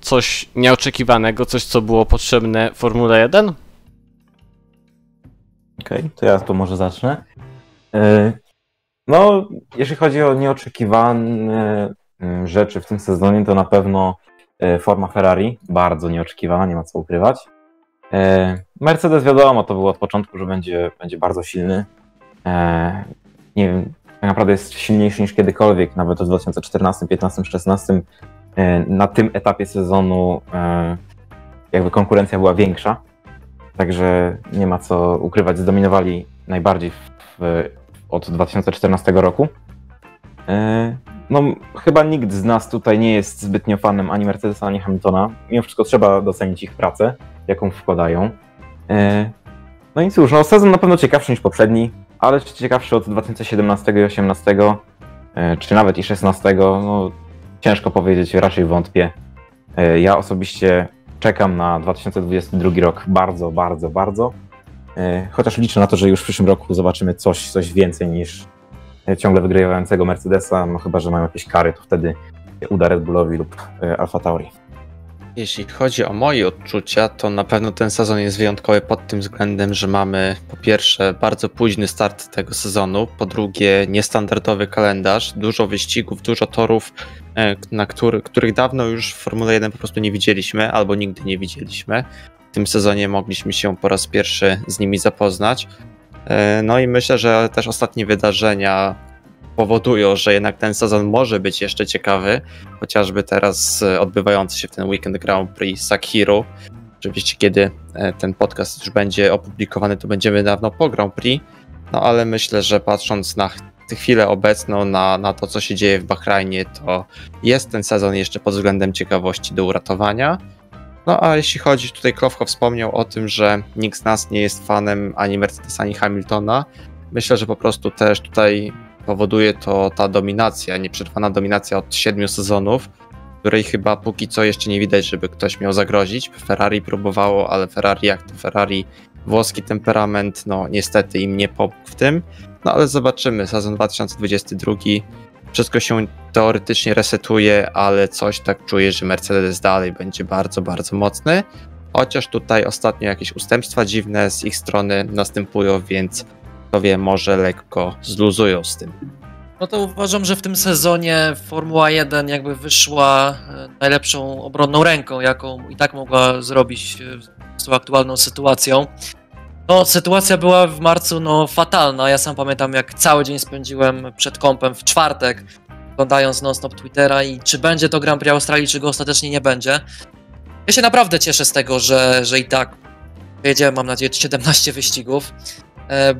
coś nieoczekiwanego, coś co było potrzebne Formule 1? Okej, to ja to może zacznę. E, No, jeżeli chodzi o nieoczekiwane mm, rzeczy w tym sezonie, to na pewno forma Ferrari, bardzo nieoczekiwana, nie ma co ukrywać. Mercedes wiadomo, to było od początku, że będzie, będzie bardzo silny. Nie wiem, tak naprawdę jest silniejszy niż kiedykolwiek, nawet w 2014, 15, 16. E, Na tym etapie sezonu e, jakby konkurencja była większa. Także nie ma co ukrywać, zdominowali najbardziej w, od 2014 roku. E, No, chyba nikt z nas tutaj nie jest zbytnio fanem ani Mercedesa, ani Hamiltona. Mimo wszystko trzeba docenić ich pracę, jaką wkładają. E, No i cóż, no, sezon na pewno ciekawszy niż poprzedni, ale ciekawszy od 2017 i 2018, e, czy nawet i 16. No, ciężko powiedzieć, raczej wątpię. E, Ja osobiście czekam na 2022 rok bardzo, bardzo, bardzo. E, Chociaż liczę na to, że już w przyszłym roku zobaczymy coś, coś więcej niż ciągle wygrywającego Mercedesa. No chyba, że mają jakieś kary, to wtedy uda Red Bullowi lub Alfa Tauri. Jeśli chodzi o moje odczucia, to na pewno ten sezon jest wyjątkowy pod tym względem, że mamy po pierwsze bardzo późny start tego sezonu, po drugie niestandardowy kalendarz, dużo wyścigów, dużo torów, e, na który, których dawno już w Formule 1 po prostu nie widzieliśmy albo nigdy nie widzieliśmy. W tym sezonie mogliśmy się po raz pierwszy z nimi zapoznać. E, No i myślę, że też ostatnie wydarzenia powodują, że jednak ten sezon może być jeszcze ciekawy chociażby teraz e, odbywający się w ten weekend Grand Prix Sakhiru. Oczywiście, kiedy e, ten podcast już będzie opublikowany, to będziemy dawno po Grand Prix. No ale myślę, że patrząc na chwilę obecną, na, na to, co się dzieje w Bahrajnie, to jest ten sezon jeszcze pod względem ciekawości do uratowania. No a jeśli chodzi, tutaj Klofko wspomniał o tym, że nikt z nas nie jest fanem ani Mercedesa, ani Hamiltona. Myślę, że po prostu też tutaj powoduje to ta dominacja, nieprzerwana dominacja od siedmiu sezonów, której chyba póki co jeszcze nie widać, żeby ktoś miał zagrozić. Ferrari próbowało, ale Ferrari jak to Ferrari, włoski temperament, no niestety im nie pomógł w tym. No ale zobaczymy, sezon 2022, wszystko się teoretycznie resetuje, ale coś tak czuję, że Mercedes dalej będzie bardzo, bardzo mocny. Chociaż tutaj ostatnio jakieś ustępstwa dziwne z ich strony następują, więc może lekko zluzują z tym. No to uważam, że w tym sezonie Formuła 1 jakby wyszła e, najlepszą obronną ręką, jaką i tak mogła zrobić e, z tą aktualną sytuacją. No, sytuacja była w marcu no, fatalna. Ja sam pamiętam, jak cały dzień spędziłem przed kąpem w czwartek, oglądając non-stop Twittera i czy będzie to Grand Prix Australii, czy go ostatecznie nie będzie. Ja się naprawdę cieszę z tego, że, że i tak jedziemy, mam nadzieję, 17 wyścigów,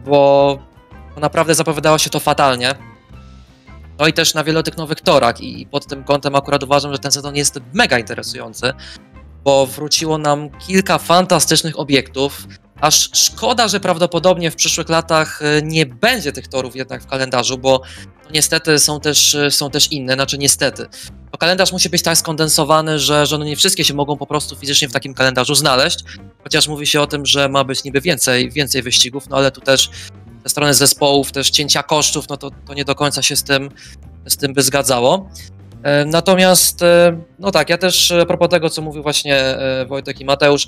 bo bo naprawdę zapowiadało się to fatalnie. No i też na wielu tych nowych torach i pod tym kątem akurat uważam, że ten sezon jest mega interesujący, bo wróciło nam kilka fantastycznych obiektów, aż szkoda, że prawdopodobnie w przyszłych latach e, nie będzie tych torów jednak w kalendarzu, bo no niestety są też, e, są też inne, znaczy niestety. Bo kalendarz musi być tak skondensowany, że, że no nie wszystkie się mogą po prostu fizycznie w takim kalendarzu znaleźć, chociaż mówi się o tym, że ma być niby więcej, więcej wyścigów, no ale tu też ze strony zespołów, też cięcia kosztów, no to, to nie do końca się z tym, z tym by zgadzało. E, Natomiast, no tak, ja też a propos tego, co mówił właśnie Wojtek i Mateusz,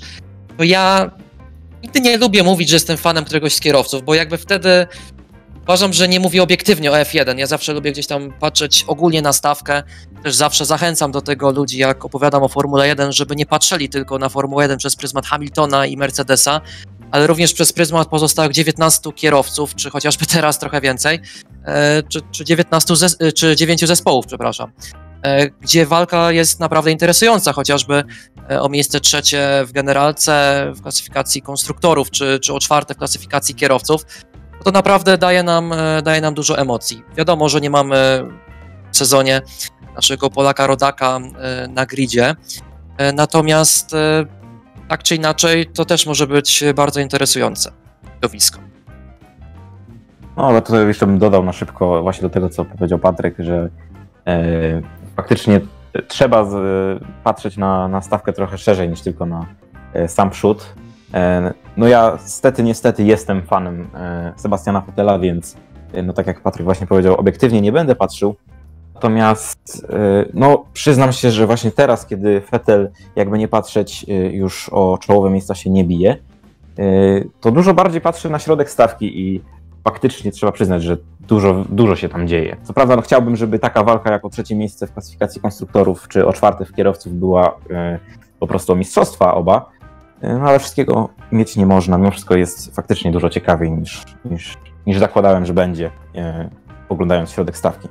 to ja nigdy nie lubię mówić, że jestem fanem któregoś z kierowców, bo jakby wtedy uważam, że nie mówię obiektywnie o F1. Ja zawsze lubię gdzieś tam patrzeć ogólnie na stawkę. Też zawsze zachęcam do tego ludzi, jak opowiadam o Formule 1, żeby nie patrzyli tylko na Formułę 1 przez pryzmat Hamiltona i Mercedesa, ale również przez pryzmat pozostałych 19 kierowców, czy chociażby [LAUGHS] teraz trochę więcej, e, czy, czy, 19 zes- czy 9 zespołów, przepraszam, gdzie walka jest naprawdę interesująca, chociażby e, o miejsce trzecie w generalce, w klasyfikacji konstruktorów, czy, czy o czwarte w klasyfikacji kierowców. To naprawdę daje nam, e, daje nam dużo emocji. Wiadomo, że nie mamy w sezonie naszego Polaka Rodaka e, na gridzie. E, Natomiast e, tak czy inaczej, to też może być bardzo interesujące widowisko. No, ale tutaj jeszcze bym dodał na szybko właśnie do tego, co powiedział Patryk, że e, faktycznie trzeba z, patrzeć na, na stawkę trochę szerzej niż tylko na e, sam przód. E, no ja stety, niestety jestem fanem e, Sebastiana Fetela, więc no tak jak Patryk właśnie powiedział, obiektywnie nie będę patrzył. Natomiast no przyznam się, że właśnie teraz, kiedy Fetel jakby nie patrzeć już o czołowe miejsca się nie bije, to dużo bardziej patrzy na środek stawki i faktycznie trzeba przyznać, że dużo, dużo się tam dzieje. Co prawda no, chciałbym, żeby taka walka jak o trzecie miejsce w klasyfikacji konstruktorów, czy o czwarte w kierowców była e, po prostu o mistrzostwa oba, e, no ale wszystkiego mieć nie można. Mimo wszystko jest faktycznie dużo ciekawiej niż, niż, niż zakładałem, że będzie, e, oglądając środek stawki.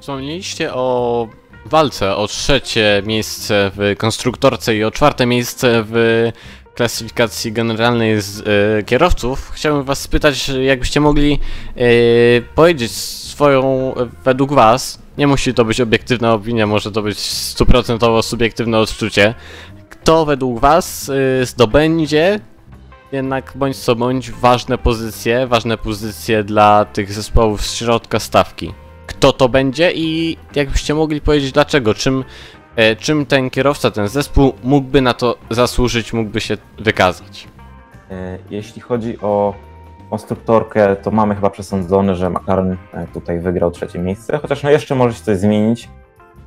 Wspomnieliście o walce o trzecie miejsce w konstruktorce i o czwarte miejsce w klasyfikacji generalnej z e, kierowców. Chciałbym was spytać, jakbyście mogli e, powiedzieć swoją, e, według was, nie musi to być obiektywna opinia, może to być stuprocentowo subiektywne odczucie, kto według was zdobędzie jednak bądź co bądź ważne pozycje, ważne pozycje dla tych zespołów z środka stawki. Kto to będzie i jakbyście mogli powiedzieć dlaczego, czym, czym ten kierowca, ten zespół mógłby na to zasłużyć, mógłby się wykazać. E, Jeśli chodzi o konstruktorkę, to mamy chyba przesądzone, że McLaren e, tutaj wygrał trzecie miejsce, chociaż no jeszcze może się coś zmienić.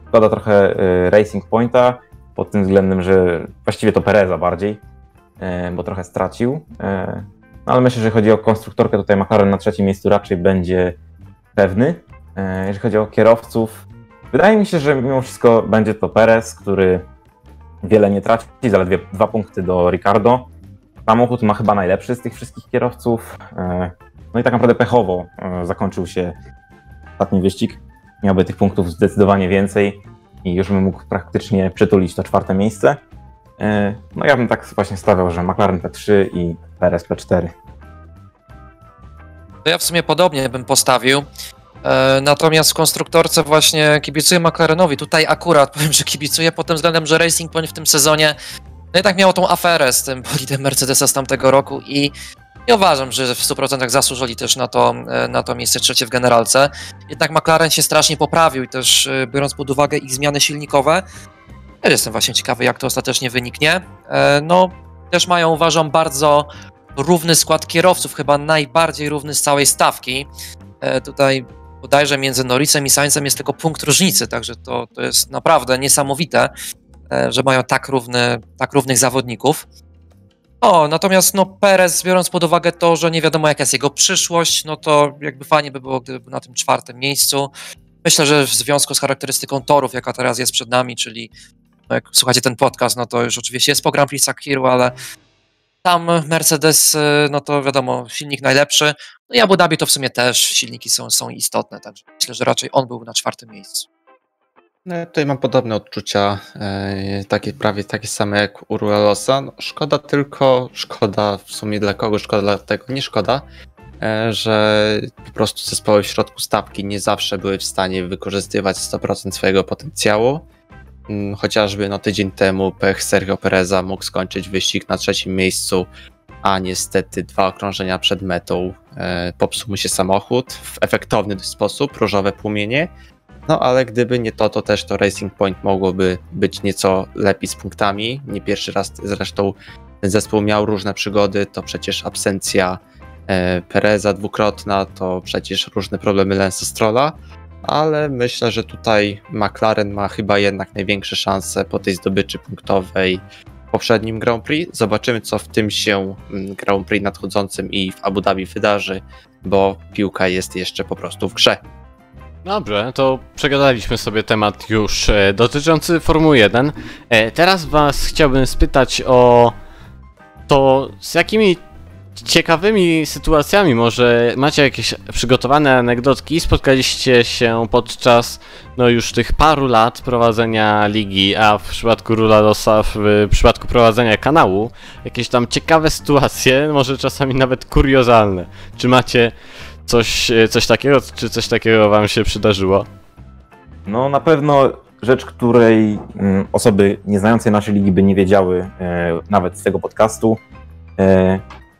Szkoda trochę e, Racing Pointa pod tym względem, że właściwie to Pereza bardziej, e, bo trochę stracił. E, No ale myślę, że chodzi o konstruktorkę, tutaj McLaren na trzecim miejscu raczej będzie pewny. E, Jeżeli chodzi o kierowców, wydaje mi się, że mimo wszystko będzie to Perez, który wiele nie traci, zaledwie dwa punkty do Ricardo. Samochód ma chyba najlepszy z tych wszystkich kierowców. E, No i tak naprawdę pechowo e, zakończył się ostatni wyścig. Miałby tych punktów zdecydowanie więcej i już by mógł praktycznie przytulić to czwarte miejsce. E, No ja bym tak właśnie stawiał, że McLaren P3 i Perez P4. To ja w sumie podobnie bym postawił. E, Natomiast w konstruktorce właśnie kibicuję McLarenowi. Tutaj akurat [LAUGHS] powiem, że kibicuję pod tym względem, że Racing Point w tym sezonie no i tak miało tą aferę z tym bolidem Mercedesa z tamtego roku i nie uważam, że w 100% zasłużyli też na to, e, na to miejsce trzecie w generalce. Jednak McLaren się strasznie poprawił i też e, biorąc pod uwagę ich zmiany silnikowe, też jestem właśnie ciekawy, jak to ostatecznie wyniknie. No, też mają, uważam, bardzo równy skład kierowców, chyba najbardziej równy z całej stawki. Tutaj bodajże między Norrisem i Sainzem jest tylko punkt różnicy, także to, to jest naprawdę niesamowite, e, że mają tak, równy, tak równych zawodników. O, natomiast no Perez, biorąc pod uwagę to, że nie wiadomo jaka jest jego przyszłość, no to jakby fajnie by było, gdyby był na tym czwartym miejscu. Myślę, że w związku z charakterystyką torów, jaka teraz jest przed nami, czyli no jak słuchacie ten podcast, no to już oczywiście jest po Grand Prix Sakiru, ale tam Mercedes, y, no to wiadomo, silnik najlepszy. No i Abu Dhabi to w sumie też silniki są, są istotne, także myślę, że raczej on był na czwartym miejscu. No, tutaj mam podobne odczucia, e, takie prawie takie same jak u. No, szkoda tylko, szkoda w sumie dla kogo, szkoda dla tego, nie szkoda, e, że po prostu zespoły w środku stawki nie zawsze były w stanie wykorzystywać 100% swojego potencjału. Mm, Chociażby no, tydzień temu pech Sergio Pereza mógł skończyć wyścig na trzecim miejscu, a niestety dwa okrążenia przed metą e, popsuł mu się samochód w efektowny sposób, różowe płomienie. No ale gdyby nie to, to też to Racing Point mogłoby być nieco lepiej z punktami. Nie pierwszy raz zresztą ten zespół miał różne przygody, to przecież absencja e, Pereza dwukrotna, to przecież różne problemy Lensa Strolla, ale myślę, że tutaj McLaren ma chyba jednak największe szanse po tej zdobyczy punktowej w poprzednim Grand Prix. Zobaczymy, co w tym się mm, Grand Prix nadchodzącym i w Abu Dhabi wydarzy, bo piłka jest jeszcze po prostu w grze. Dobrze, to przegadaliśmy sobie temat już e, dotyczący Formuły 1. E, teraz was chciałbym spytać o to, z jakimi ciekawymi sytuacjami może macie jakieś przygotowane anegdotki, spotkaliście się podczas no już tych paru lat prowadzenia ligi, a w przypadku Ruladosa, w przypadku prowadzenia kanału, jakieś tam ciekawe sytuacje, może czasami nawet kuriozalne. Czy macie coś, e, coś takiego, czy coś takiego wam się przydarzyło? No na pewno rzecz, której mm, osoby nieznające naszej ligi by nie wiedziały e, nawet z tego podcastu.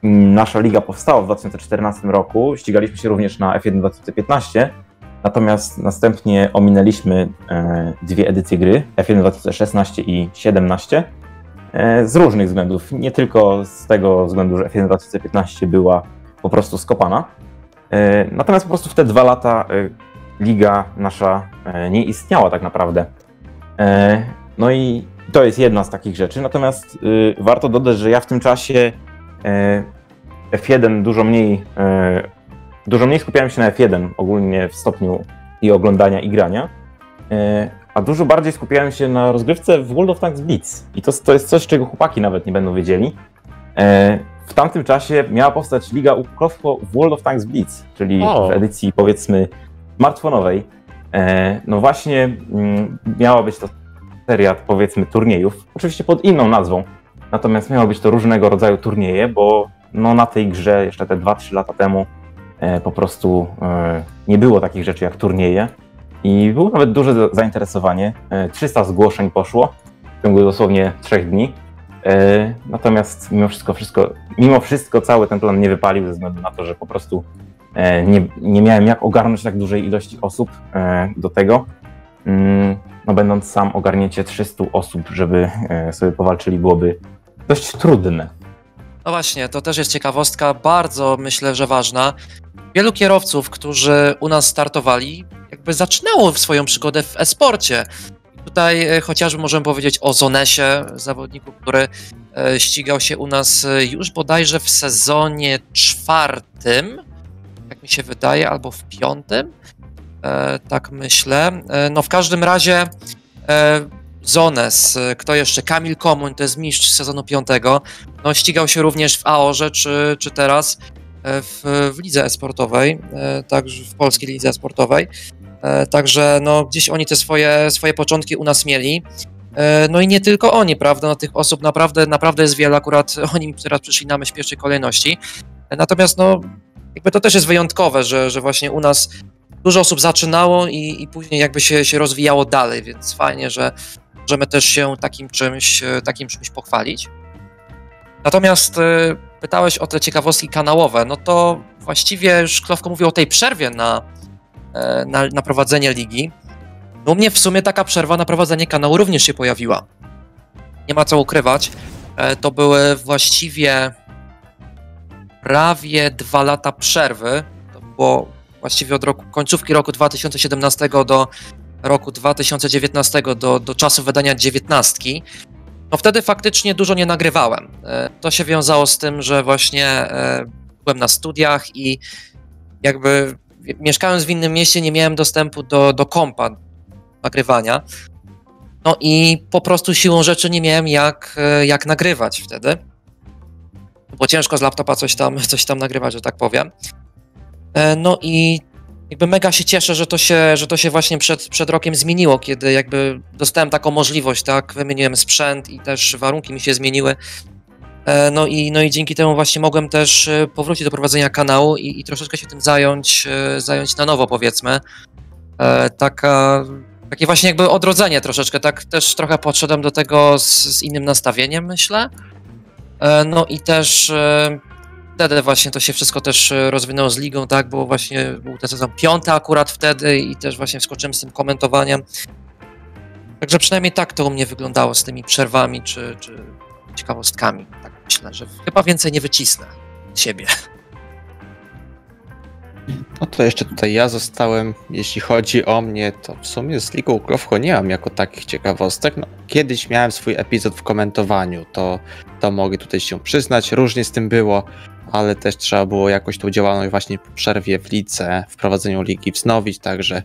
E, nasza liga powstała w 2014 roku, ścigaliśmy się również na F1 2015, natomiast następnie ominęliśmy e, dwie edycje gry, F1 2016 i 2017, z różnych względów, nie tylko z tego względu, że F1 2015 była po prostu skopana, natomiast po prostu w te dwa lata liga nasza e, nie istniała tak naprawdę. E, no i to jest jedna z takich rzeczy. Natomiast y, warto dodać, że ja w tym czasie e, F1 dużo mniej, dużo mniej skupiałem się na F1 ogólnie w stopniu i oglądania i grania, a dużo bardziej skupiałem się na rozgrywce w World of Tanks Blitz. I to, to jest coś, czego chłopaki nawet nie będą wiedzieli. W tamtym czasie miała powstać Liga Ukrowko w World of Tanks Blitz, czyli o. w edycji powiedzmy smartfonowej, e, no właśnie mm, miała być to seria, powiedzmy, turniejów, oczywiście pod inną nazwą, natomiast miały być to różnego rodzaju turnieje, bo no na tej grze jeszcze te 2-3 lata temu e, po prostu e, nie było takich rzeczy jak turnieje i było nawet duże zainteresowanie. 300 zgłoszeń poszło w ciągu dosłownie 3 dni. Natomiast mimo wszystko, wszystko, mimo wszystko cały ten plan nie wypalił ze względu na to, że po prostu E, nie, nie miałem jak ogarnąć tak dużej ilości osób e, do tego. Mm, no, będąc sam ogarnięcie 300 osób, żeby e, sobie powalczyli, byłoby dość trudne. No właśnie, to też jest ciekawostka, bardzo myślę, że ważna. Wielu kierowców, którzy u nas startowali, jakby zaczynało swoją przygodę w e-sporcie. Tutaj chociażby możemy powiedzieć o Zonesie, zawodniku, który ścigał się u nas już bodajże w sezonie czwartym mi się wydaje, albo w piątym. E, tak myślę. E, no w każdym razie e, Zones, e, kto jeszcze? Kamil Komuń, to jest mistrz sezonu piątego. No ścigał się również w AORze, czy, czy teraz e, w, w lidze esportowej, e, także w polskiej lidze esportowej. Także no, gdzieś oni te swoje, swoje początki u nas mieli. No i nie tylko oni, prawda? No, tych osób naprawdę, naprawdę jest wiele, akurat [LAUGHS] oni teraz przyszli na myśl w pierwszej kolejności. Natomiast no, jakby to też jest wyjątkowe, że, że właśnie u nas dużo osób zaczynało i, i później jakby się, się rozwijało dalej, więc fajnie, że możemy też się takim czymś, e, takim czymś pochwalić. Natomiast y, pytałeś o te ciekawostki kanałowe, no to właściwie już Klowko mówił o tej przerwie na, e, na, na prowadzenie ligi. No u mnie w sumie taka przerwa na prowadzenie kanału również się pojawiła. Nie ma co ukrywać. To były właściwie prawie dwa lata przerwy. To było właściwie od roku, końcówki roku 2017 do roku 2019, do, do czasu wydania dziewiętnastki. No wtedy faktycznie dużo nie nagrywałem. E, to się wiązało z tym, że właśnie e, byłem na studiach i jakby mieszkając w innym mieście nie miałem dostępu do, do kompa nagrywania. No i po prostu siłą rzeczy nie miałem jak, e, jak nagrywać wtedy było ciężko z laptopa coś tam, coś tam nagrywać, że tak powiem. No i jakby mega się cieszę, że to się, że to się właśnie przed, przed rokiem zmieniło, kiedy jakby dostałem taką możliwość, tak, wymieniłem sprzęt i też warunki mi się zmieniły. E, no i, no i dzięki temu właśnie mogłem też e, powrócić do prowadzenia kanału i, i troszeczkę się tym zająć, zająć na nowo, powiedzmy. Taka, takie właśnie jakby odrodzenie troszeczkę, tak też trochę podszedłem do tego z, z innym nastawieniem, myślę. E, no i też e, wtedy właśnie to się wszystko też e, rozwinęło z ligą, tak, bo właśnie był ten sezon piąty akurat wtedy i też właśnie wskoczyłem z tym komentowaniem. Także przynajmniej tak to u mnie wyglądało z tymi przerwami czy, czy ciekawostkami. Tak myślę, że chyba więcej nie wycisnę siebie. No to jeszcze tutaj ja zostałem, jeśli chodzi o mnie, to w sumie z Ligą Krowcho nie mam jako takich ciekawostek. No, kiedyś miałem swój epizod w komentowaniu, to, to mogę tutaj się przyznać, różnie z tym było, ale też trzeba było jakoś tą działalność właśnie po przerwie w lice, w prowadzeniu ligi wznowić, także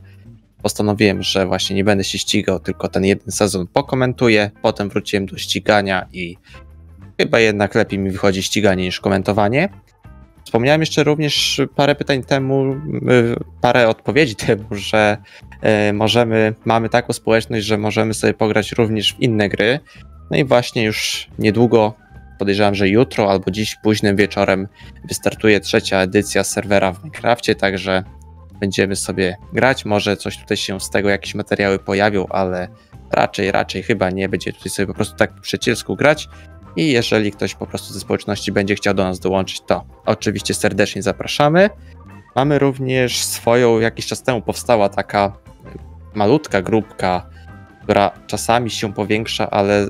postanowiłem, że właśnie nie będę się ścigał, tylko ten jeden sezon pokomentuję, potem wróciłem do ścigania i chyba jednak lepiej mi wychodzi ściganie niż komentowanie. Wspomniałem jeszcze również parę pytań temu, y, parę odpowiedzi [LAUGHS] temu, że y, możemy, mamy taką społeczność, że możemy sobie pograć również w inne gry. No i właśnie już niedługo, podejrzewam, że jutro albo dziś późnym wieczorem wystartuje trzecia edycja serwera w Minecrafcie, także będziemy sobie grać. Może coś tutaj się z tego, jakieś materiały pojawią, ale raczej, raczej chyba nie. Będzie tutaj sobie po prostu tak po przyjacielsku grać. I jeżeli ktoś po prostu ze społeczności będzie chciał do nas dołączyć, to oczywiście serdecznie zapraszamy. Mamy również swoją, jakiś czas temu powstała taka malutka grupka, która czasami się powiększa, ale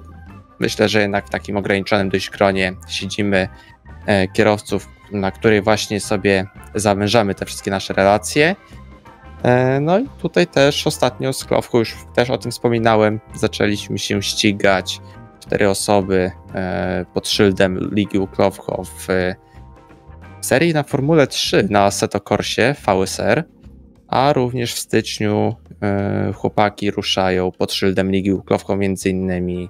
myślę, że jednak w takim ograniczonym dość gronie siedzimy e, kierowców, na której właśnie sobie zawężamy te wszystkie nasze relacje. E, No i tutaj też ostatnio z Klowką, już też o tym wspominałem, zaczęliśmy się ścigać. Cztery osoby e, pod szyldem Ligi Klowko w serii na Formule 3 na Assetto Corsie VSR, a również w styczniu chłopaki ruszają pod szyldem Ligi Uklowko między innymi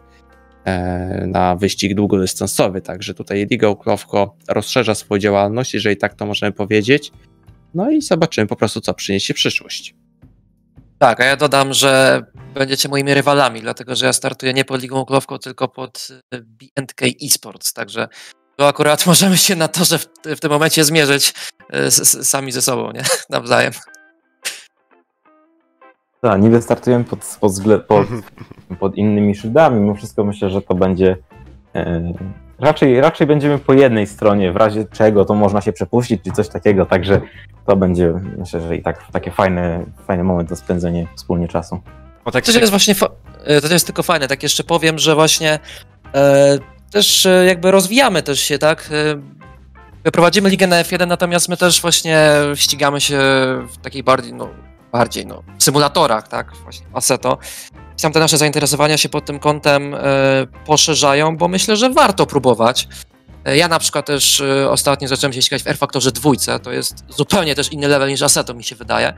na wyścig długodystansowy, także tutaj Liga Uklowko rozszerza swoją działalność, jeżeli tak to możemy powiedzieć. No i zobaczymy po prostu, co przyniesie przyszłość. Tak, a ja dodam, że będziecie moimi rywalami, dlatego że ja startuję nie pod Ligą Klowką, tylko pod e, BNK Esports, także to akurat [LAUGHS] możemy się na to, że w, w tym momencie zmierzyć e, sami ze sobą, nie? [LAUGHS] Nawzajem. Tak, niby startujemy pod, pod, pod, [LAUGHS] pod innymi szyldami, mimo wszystko myślę, że to będzie e, raczej, raczej będziemy po jednej stronie, w razie czego to można się przepuścić, czy coś takiego, także to będzie, myślę, że i tak takie fajny, fajny moment do spędzenia wspólnie czasu. Bo tak To jest właśnie, e, to jest tylko fajne, tak jeszcze powiem, że właśnie e, też e, jakby rozwijamy też się, tak? E, prowadzimy ligę na F1, natomiast my też właśnie ścigamy się w takiej bardziej, no, bardziej, no, w symulatorach, tak? Właśnie Assetto. I tam te nasze zainteresowania się pod tym kątem e, poszerzają, bo myślę, że warto próbować. E, Ja na przykład też e, ostatnio zacząłem się ścigać w R-Factorze dwójce, to jest zupełnie też inny level niż Assetto mi się wydaje.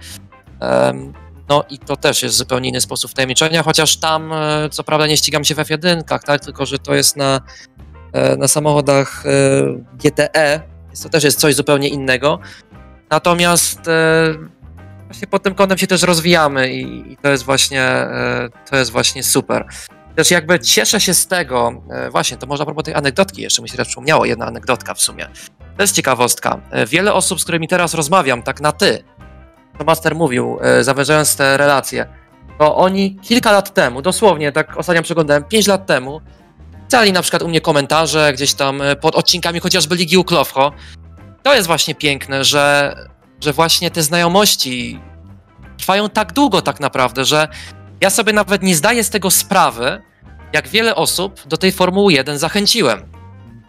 No i to też jest zupełnie inny sposób wtajemniczenia, chociaż tam co prawda nie ścigam się w F1, tak, tylko że to jest na, na samochodach GTE, więc to też jest coś zupełnie innego. Natomiast właśnie pod tym kątem się też rozwijamy i, i to jest właśnie e, to jest właśnie super. Też jakby cieszę się z tego, e, właśnie, to można propos tej anegdotki jeszcze, mi się przypomniało, jedna anegdotka w sumie. To jest ciekawostka. E, Wiele osób, z którymi teraz rozmawiam, tak na ty, to Master mówił, zawężając te relacje, to oni kilka lat temu, dosłownie, tak ostatnio przeglądałem, 5 lat temu, pisali na przykład u mnie komentarze gdzieś tam pod odcinkami chociażby Ligi Uklowcho. To jest właśnie piękne, że, że właśnie te znajomości trwają tak długo tak naprawdę, że ja sobie nawet nie zdaję z tego sprawy, jak wiele osób do tej Formuły 1 zachęciłem.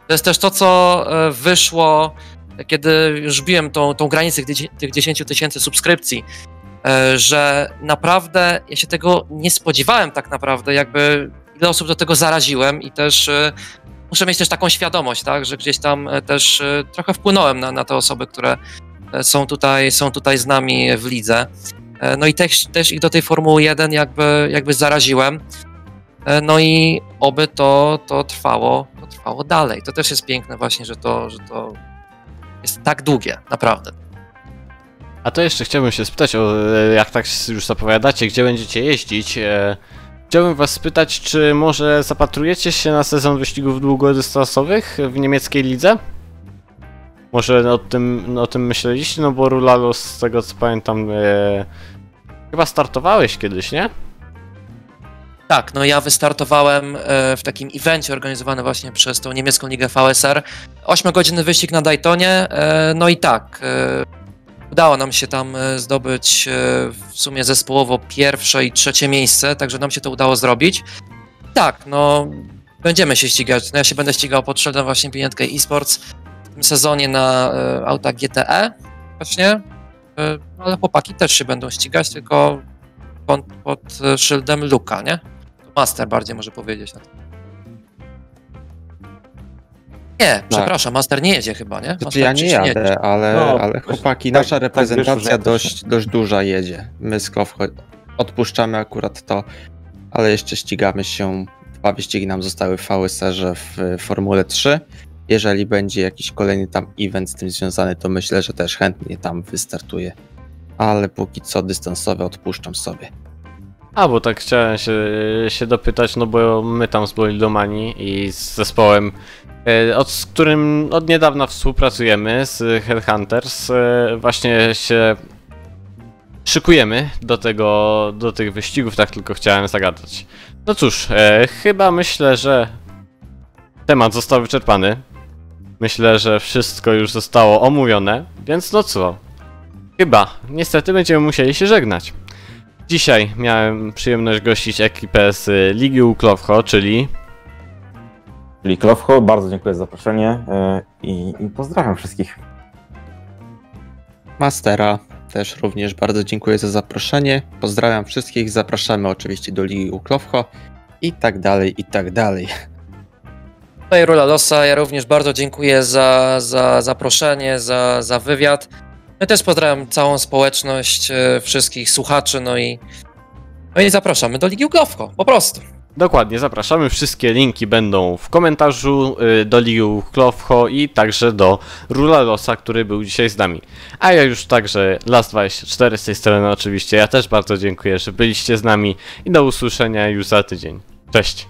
To jest też to, co e, wyszło, kiedy już biłem tą, tą granicę tych dzie- tych 10 tysięcy subskrypcji, e, że naprawdę ja się tego nie spodziewałem tak naprawdę, jakby ile osób do tego zaraziłem i też e, muszę mieć też taką świadomość, tak, że gdzieś tam też trochę wpłynąłem na, na te osoby, które są tutaj, są tutaj z nami w lidze. E, No i też, też ich do tej Formuły 1 jakby, jakby zaraziłem. E, No i oby to, to trwało, to trwało dalej. To też jest piękne właśnie, że to, że to jest tak długie, naprawdę. A to jeszcze chciałbym się spytać, o, e, jak tak już zapowiadacie, gdzie będziecie jeździć. E, chciałbym was spytać, czy może zapatrujecie się na sezon wyścigów długodystansowych w niemieckiej lidze? Może o tym, o tym myśleliście, no bo Rulalo z tego co pamiętam e, chyba startowałeś kiedyś, nie? Tak, no ja wystartowałem e, w takim evencie organizowanym właśnie przez tą niemiecką ligę VSR. 8-godzinny wyścig na Daytonie, e, no i tak, e, udało nam się tam zdobyć w sumie zespołowo pierwsze i trzecie miejsce, także nam się to udało zrobić. Tak, no będziemy się ścigać, no ja się będę ścigał pod szyldem właśnie BNK Esports tym sezonie na e, autach GTE właśnie, e, ale chłopaki też się będą ścigać, tylko pod, pod szyldem Luka, nie? To Master bardziej może powiedzieć na to. Nie, przepraszam, Master nie jedzie chyba, nie? Znaczy Master ja nie jadę, jedzie. ale, No, ale właśnie chłopaki, tak- nasza tak reprezentacja że dość, dość duża jedzie. My z Klowcho odpuszczamy akurat to, ale jeszcze ścigamy się. Dwa wyścigi nam zostały w VSR-ze w Formule 3. Jeżeli będzie jakiś kolejny tam event z tym związany, to myślę, że też chętnie tam wystartuję. Ale póki co dystansowe odpuszczam sobie. A, bo tak chciałem się, się dopytać, no bo my tam z Bolidomani i z zespołem, e, od, z którym od niedawna współpracujemy, z Headhunters, e, właśnie się szykujemy do tego, do tych wyścigów, tak tylko chciałem zagadać. No cóż, e, chyba myślę, że temat został wyczerpany. Myślę, że wszystko już zostało omówione, więc no co? Chyba, niestety będziemy musieli się żegnać. Dzisiaj miałem przyjemność gościć ekipę z Ligi Uklowcho, czyli Czyli Klowcho, bardzo dziękuję za zaproszenie e, i, i pozdrawiam wszystkich. Mastera też również bardzo dziękuję za zaproszenie. Pozdrawiam wszystkich, zapraszamy oczywiście do Ligi Uklowcho i tak dalej, i tak dalej. I Rula Losa, ja również bardzo dziękuję za, za zaproszenie, za, za wywiad. Ja też pozdrawiam całą społeczność, e, wszystkich słuchaczy, no i, no i zapraszamy do Ligi Uglowko, po prostu. Dokładnie, zapraszamy. Wszystkie linki będą w komentarzu y, do Ligi Klowcho i także do Rula Losa, który był dzisiaj z nami. A ja już także Last24 z tej strony oczywiście. Ja też bardzo dziękuję, że byliście z nami i do usłyszenia już za tydzień. Cześć!